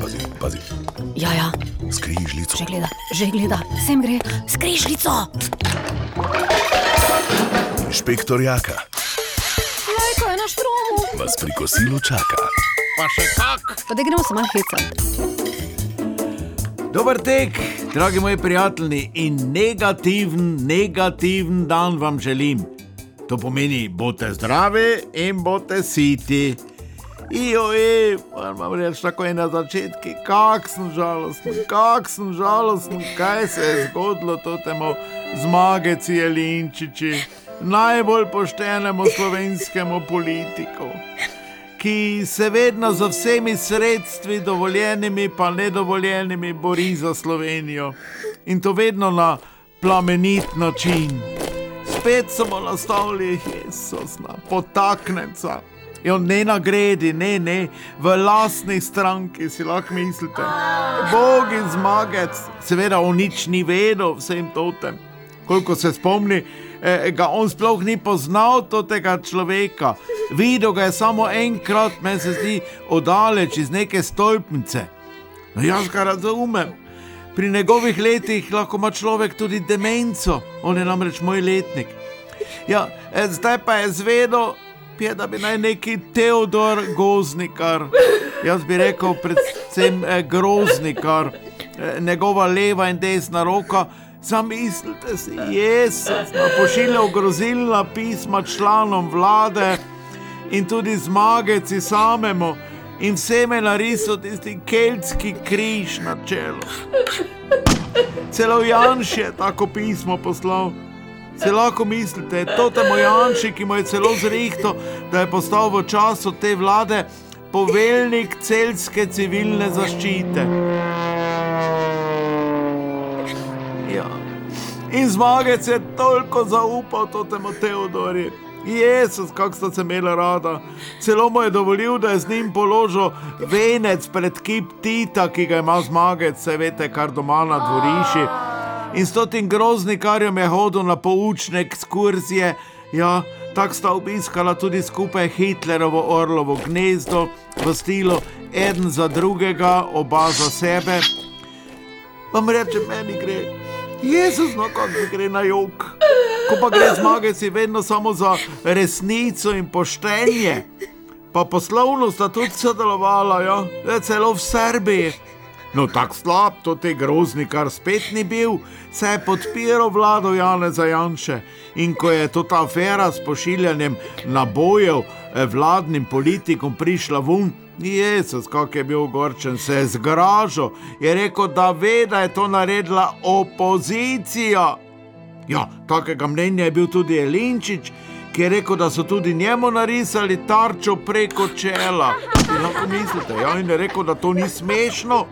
Pazi, pazi, Ja, ja, skrižljico. že gleda, že gleda, sem gre, skrižljico. Inšpektor Jaka Lajko je na štromu. vas pri kosilu čaka. Pa še kak. Pa da gremo samo hecati. Dober tek, dragi moji prijatelji, in negativen, negativen dan vam želim. To pomeni, bote zdravi in bote siti. Ijo, e, moram reči tako je na začetku, kak sem žalosten, kak sem žalosten, kaj se je zgodilo to temu zmageci Jelinčiči, najbolj poštenemu slovenskemu politiku ki se vedno z vsemi sredstvi, dovoljenimi pa nedovoljenimi, bori za Slovenijo in to vedno na plamenit način. Spet smo nastavili Jezus na potaknenca. Jo ne nagradi, ne, ne, v lastni stranki si lahko mislite. Bog in zmagec, seveda o nič ni vedel, vsem totem. Koliko se spomni, eh, ga on sploh ni poznal tega človeka. Videl ga je samo enkrat, meni se zdi, oddaleč iz neke stolpnice. No, jaz ga razumem. Pri njegovih letih lahko ima človek tudi demenco, on je namreč moj letnik. Ja, eh, zdaj pa je zvedel, je, da bi naj neki Teodor Goznikar, jaz bi rekel, predvsem eh, Groznikar, eh, njegova leva in desna roka. Zamislite si, Jezus, da pošiljal grozilna pisma članom vlade in tudi zmageci samemu, in vsem je narisal tisti keltski križ na čelu. Celo Janš je tako pismo poslal. Se lahko mislite, to je moj Janši, ki mu je celo zrihto, da je postal v času te vlade poveljnik celske civilne zaščite. Ja. In zmagec je toliko zaupal temu Teodorju. Jezus, kako sta se imela rada. Celo mu je dovolil, da je z njim položil venec pred kip Tita, ki ga ima zmagec, se veste, kar doma na dvorišči. In s tem groznikarjem je hodil na poučne ekskurzije. Ja, tako sta obiskala tudi skupaj Hitlerovo orlovo gnezdo v stilu en za drugega, oba za sebe. Vam reče, meni gre. Jezus, no kako gre na jug. Ko pa gre zmagati, vedno samo za resnico in poštenje. Pa poslovno sta tudi sodelovala, ja? Ja, celo v Srbiji. No, tako slab to te grozni, kar spet ni bil, se je podpiral vlado Janeza Janše. In ko je to ta afera s pošiljanjem nabojev eh, vladnim politikom prišla ven, Jezus, kako je bil ogorčen, se je zgražal, je rekel, da ve, da je to naredila opozicija. Ja, takega mnenja je bil tudi Elinčič, ki je rekel, da so tudi njemu narisali tarčo preko čela. Si lahko mislite, ja, in je rekel, da to ni smešno.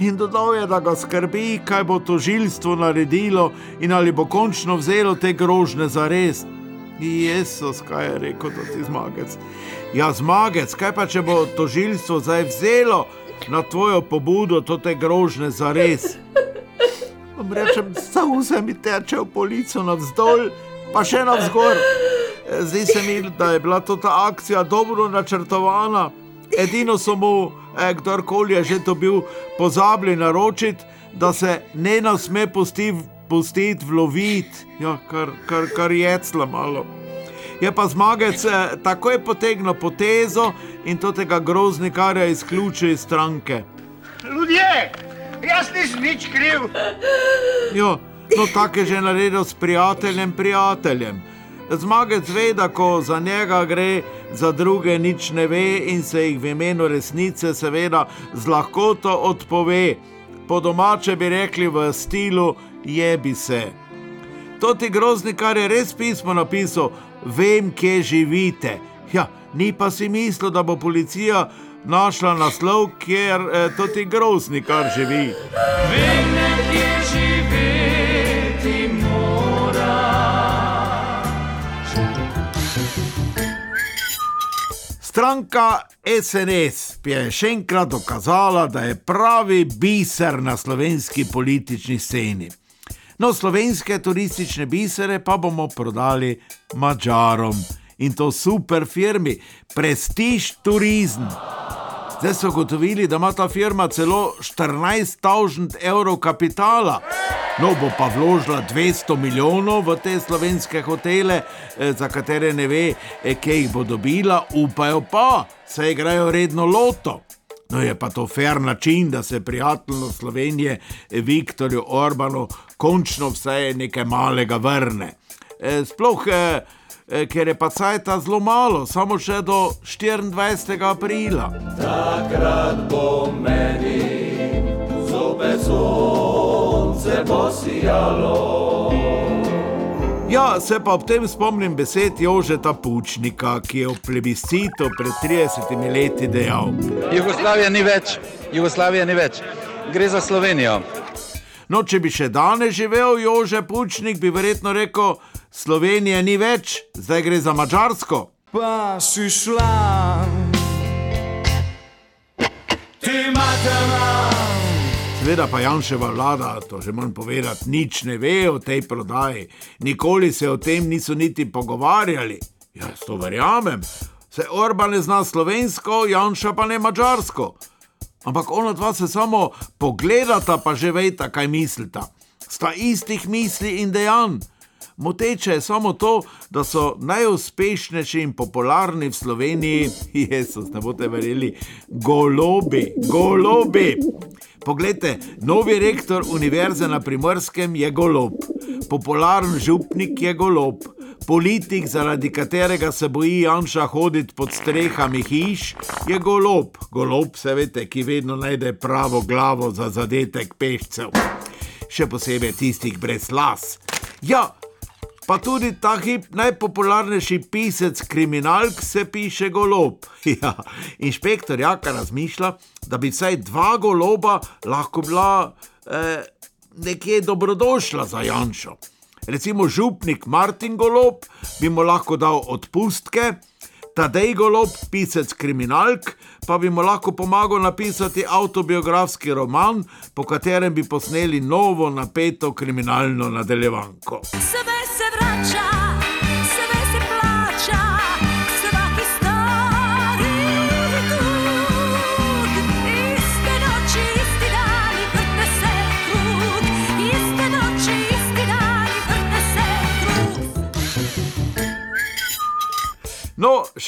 In dodal je, da ga skrbi, kaj bo tožilstvo naredilo in ali bo končno vzelo te grožne za res. Jezus, kaj je rekel, da ti zmagec. Ja, zmagec, kaj pa če bo tožilstvo zdaj vzelo na tvojo pobudo te grožne za res? Vam rečem, vse mi teče v polico navzdol, pa še navzgor. Zdi se mi, da je bila to ta akcija dobro načrtovana. Edino so mu, eh, kdorkoli je že to bil, pozabili naročiti, da se ne nas sme pustiti pustiti vloviti, ja, kar, kar, kar je celo malo. Je pa zmagec eh, takoj potegnil potezo in to tega groznikarja izključil iz stranke. Ljudje, jaz nisem nič kriv. Jo, no, tako je že naredil s prijateljem, prijateljem. Zmagec ve, da ko za njega gre, za druge nič ne ve in se jih v imenu resnice, seveda, z lahkoto odpove. Po domače bi rekli v stilu jebi se. To ti grozni, kar je res pismo napisal, vem, kje živite. Ja, ni pa si mislil, da bo policija našla naslov, kjer eh, to ti grozni, kar živi. Stranka SNS je še enkrat dokazala, da je pravi biser na slovenski politični sceni. No, slovenske turistične bisere pa bomo prodali Mačarom in to super firmi, prestiž turizem. Zdaj so gotovili, da ima ta firma celo 14.000 evrov kapitala. No, bo pa vložila 200 milijonov v te slovenske hotele, eh, za katere ne ve, eh, kje jih bo dobila, upajo pa, saj igrajo redno loto. No, je pa to fair način, da se prijateljno Slovenije eh, Viktorju Orbanu končno vse nekaj malega vrne. Sploh, ker je pa cajta zelo malo, samo še do 24. aprila. Takrat bo meni zopet sonce posijalo. Ja, se pa ob tem spomnim besed Jožeta Pučnika, ki je v plebiscitu pred 30 leti dejal: Jugoslavija ni več, Jugoslavija ni več. Gre za Slovenijo. No, če bi še danes živel Jože Pučnik, bi verjetno rekel: Slovenije ni več, zdaj gre za Mačarsko. Pa si šla, ti matema. Seveda pa Janševa vlada, to že moram povedati, nič ne ve o tej prodaji, nikoli se o tem niso niti pogovarjali. Jaz to verjamem. Se Orban ne zna slovensko, Janša pa ne mačarsko. Ampak ona dva se samo pogledata, pa že vejta, kaj mislita. Sta istih misli in dejanj. Moteče je samo to, da so najuspešnejši in popularni v Sloveniji, Jezus, ne boste verjeli, golobi, golobi. Poglejte, novi rektor univerze na primorskem je golob, popularen župnik je golob, politik, zaradi katerega se boji Janša hoditi pod strehami hiš, je golob. Golob, se veste, ki vedno najde pravo glavo za zadetek pešcev, še posebej tistih brez las. Ja, Pa tudi ta hip najpopularnejši pisec kriminalk se piše golob. Ja, inšpektor Jaka razmišlja, da bi vsaj dva goloba lahko bila eh, nekje dobrodošla za Janšo. Recimo župnik Martin Golob bi mu lahko dal odpustke, Tadej Golob, pisec kriminalk, pa bi mu lahko pomagal napisati autobiografski roman, po katerem bi posneli novo napeto kriminalno nadaljevanko. Sebe se vrača,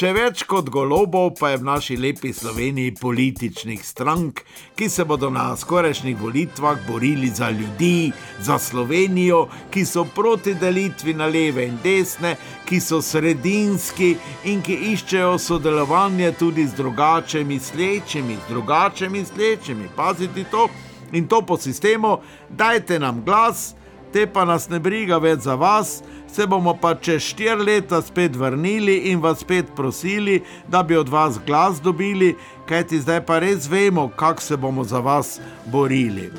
še več kot golobov pa je v naši lepi Sloveniji političnih strank, ki se bodo na skorajšnjih volitvah borili za ljudi, za Slovenijo, ki so proti delitvi na leve in desne, ki so sredinski in ki iščejo sodelovanje tudi z drugače mislečimi, z drugače mislečimi. Pazite to in to po sistemu, dajte nam glas, te pa nas ne briga več za vas, se bomo pa čez štiri leta spet vrnili in vas spet prosili, da bi od vas glas dobili, kajti zdaj pa res vemo, kako se bomo za vas borili.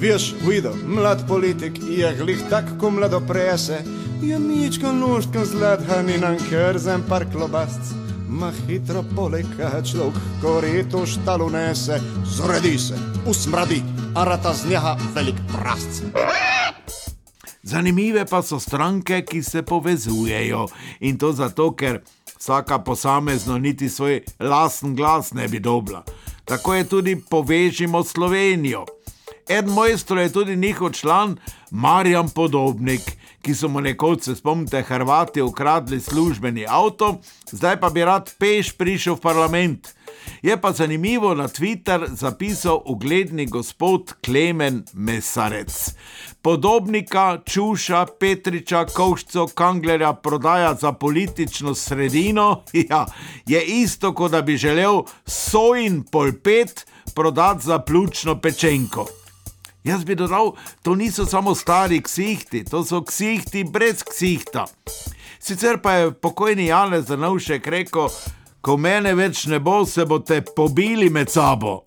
Veš, Guido, mlad politik je glih tak, ko mlado prese, je mička nožka zladhani nam krzen par klobasc. Ma hitro poleka človek, koreto štalu nese, zredi se, usmradi, a rata z njega velik prasc. Zanimive pa so stranke, ki se povezujejo in to zato, ker vsaka posamezno niti svoj lasten glas ne bi dobila. Tako je tudi povežimo Slovenijo. Ed mojstro je tudi njihov član Marjan Podobnik, ki so mu nekoč, se spomnite, Hrvati ukradli službeni avto, zdaj pa bi rad peš prišel v parlament. Je pa zanimivo na Twitter zapisal ugledni gospod Klemen Mesarec. Podobnika, Čuša, Petriča, Kovšco, Kanglerja prodaja za politično sredino, ja, je isto, kot da bi želel sojin polpet prodati za pljučno pečenko. Jaz bi dodal, to niso samo stari ksihti, to so ksihti brez ksihta. Sicer pa je pokojni Janez Zanovšek rekel, ko mene več ne bo, se boste pobili med sabo.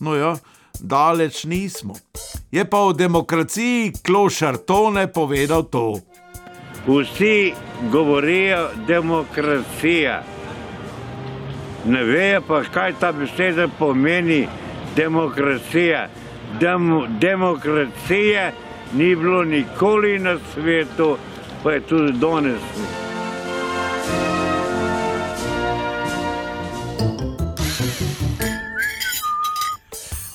No ja, daleč nismo. Je pa o demokraciji Klošar Tone povedal to. Vsi govorijo demokracija. Ne vejo pa, kaj ta beseda pomeni demokracija. Dem, demokracije ni bilo nikoli na svetu, pa je tudi danes.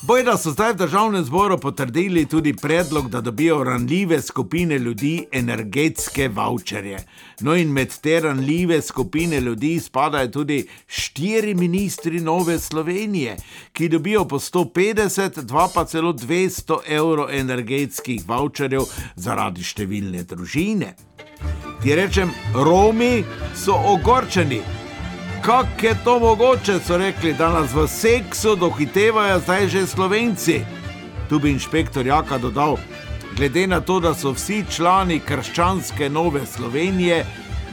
Bojda so zdaj v državnem zboru potrdili tudi predlog, da dobijo ranljive skupine ljudi energetske voucherje. No in med te ranljive skupine ljudi spadajo tudi štiri ministri Nove Slovenije, ki dobijo po 150, dva pa celo 200 evrov energetskih voucherjev zaradi številne družine. Ti rečem, Romi so ogorčeni. Kako je to mogoče, so rekli, da nas v seksu dohitevajo zdaj že Slovenci. Tu bi inšpektor Jaka dodal, glede na to, da so vsi člani krščanske nove Slovenije,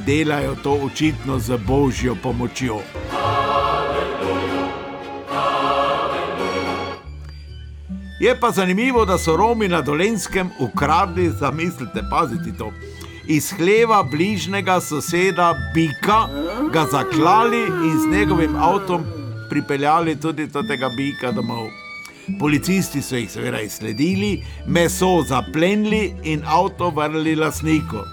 delajo to očitno z božjo pomočjo. Je pa zanimivo, da so Romi na Dolenskem ukradli, zamislite, pazite to. Iz hleva bližnjega soseda Bika ga zaklali in z njegovim avtom pripeljali tudi tega Bika domov. Policisti so jih seveda izsledili, meso zaplenili in avto vrnili lasniku.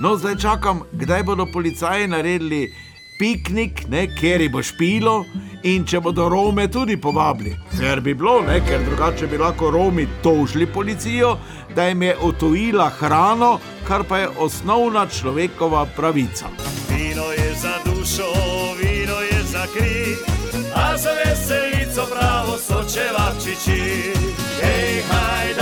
No, zdaj čakam, kdaj bodo policaji naredili piknik, ne, kjer bo špilo in če bodo Rome tudi povabili. Ker bi bilo, ne, ker drugače bi lahko Romi tožili policijo, da jim je otojila hrano, kar pa je osnovna človekova pravica. Vino je za dušo, vino je za kri, a za veselico pravo so čevapčiči. Hej, haj,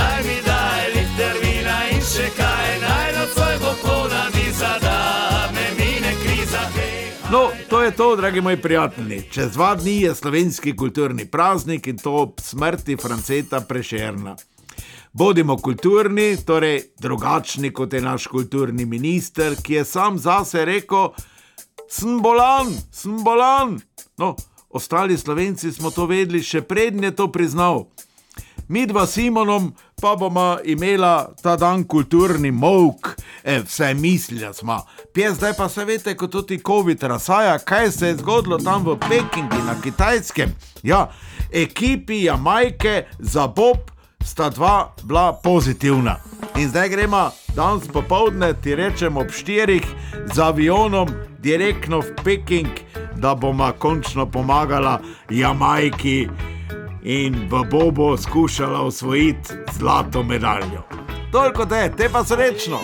je to, dragi moji prijatelji. Čez dva dni je slovenski kulturni praznik in to ob smrti Franceta Prešerna. Bodimo kulturni, torej drugačni kot je naš kulturni minister, ki je sam zase rekel: Sem bolan, sem bolan. No, ostali slovenci smo to vedeli, še prednje to priznal. Mi dva s Simonom pa bomo imela ta dan kulturni mok, e, vse mislili smo. Pje zdaj pa se veste, kot tudi COVID razsaja, kaj se je zgodilo tam v Pekingu na Kitajskem. Ja, ekipi Jamajke za Bob sta dva bila pozitivna. In zdaj gremo danes popovdne, ti rečemo ob štirih, z avionom direktno v Peking, da bomo končno pomagala Jamajki in v Bobo skušala osvojiti zlato medaljo. Toliko te, te pa srečno!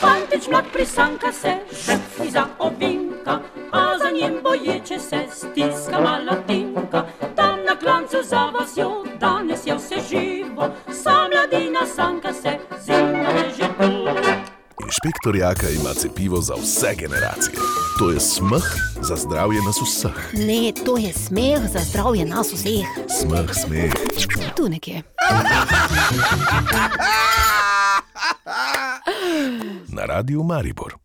Fantič mlad prisanka se, šepci za ovinka, a za njim boječe se stiska malatinka. Tam na klancu za vasjo, danes je vse živo, sa mladina sanka se, zima je že tu. Inšpektor Jaka ima cepivo za vse generacije. To je smeh za zdravje nas vseh. Ne, to je smeh za zdravje nas vseh. Smeh, smeh. Tu nekje. Na radiju Maribor.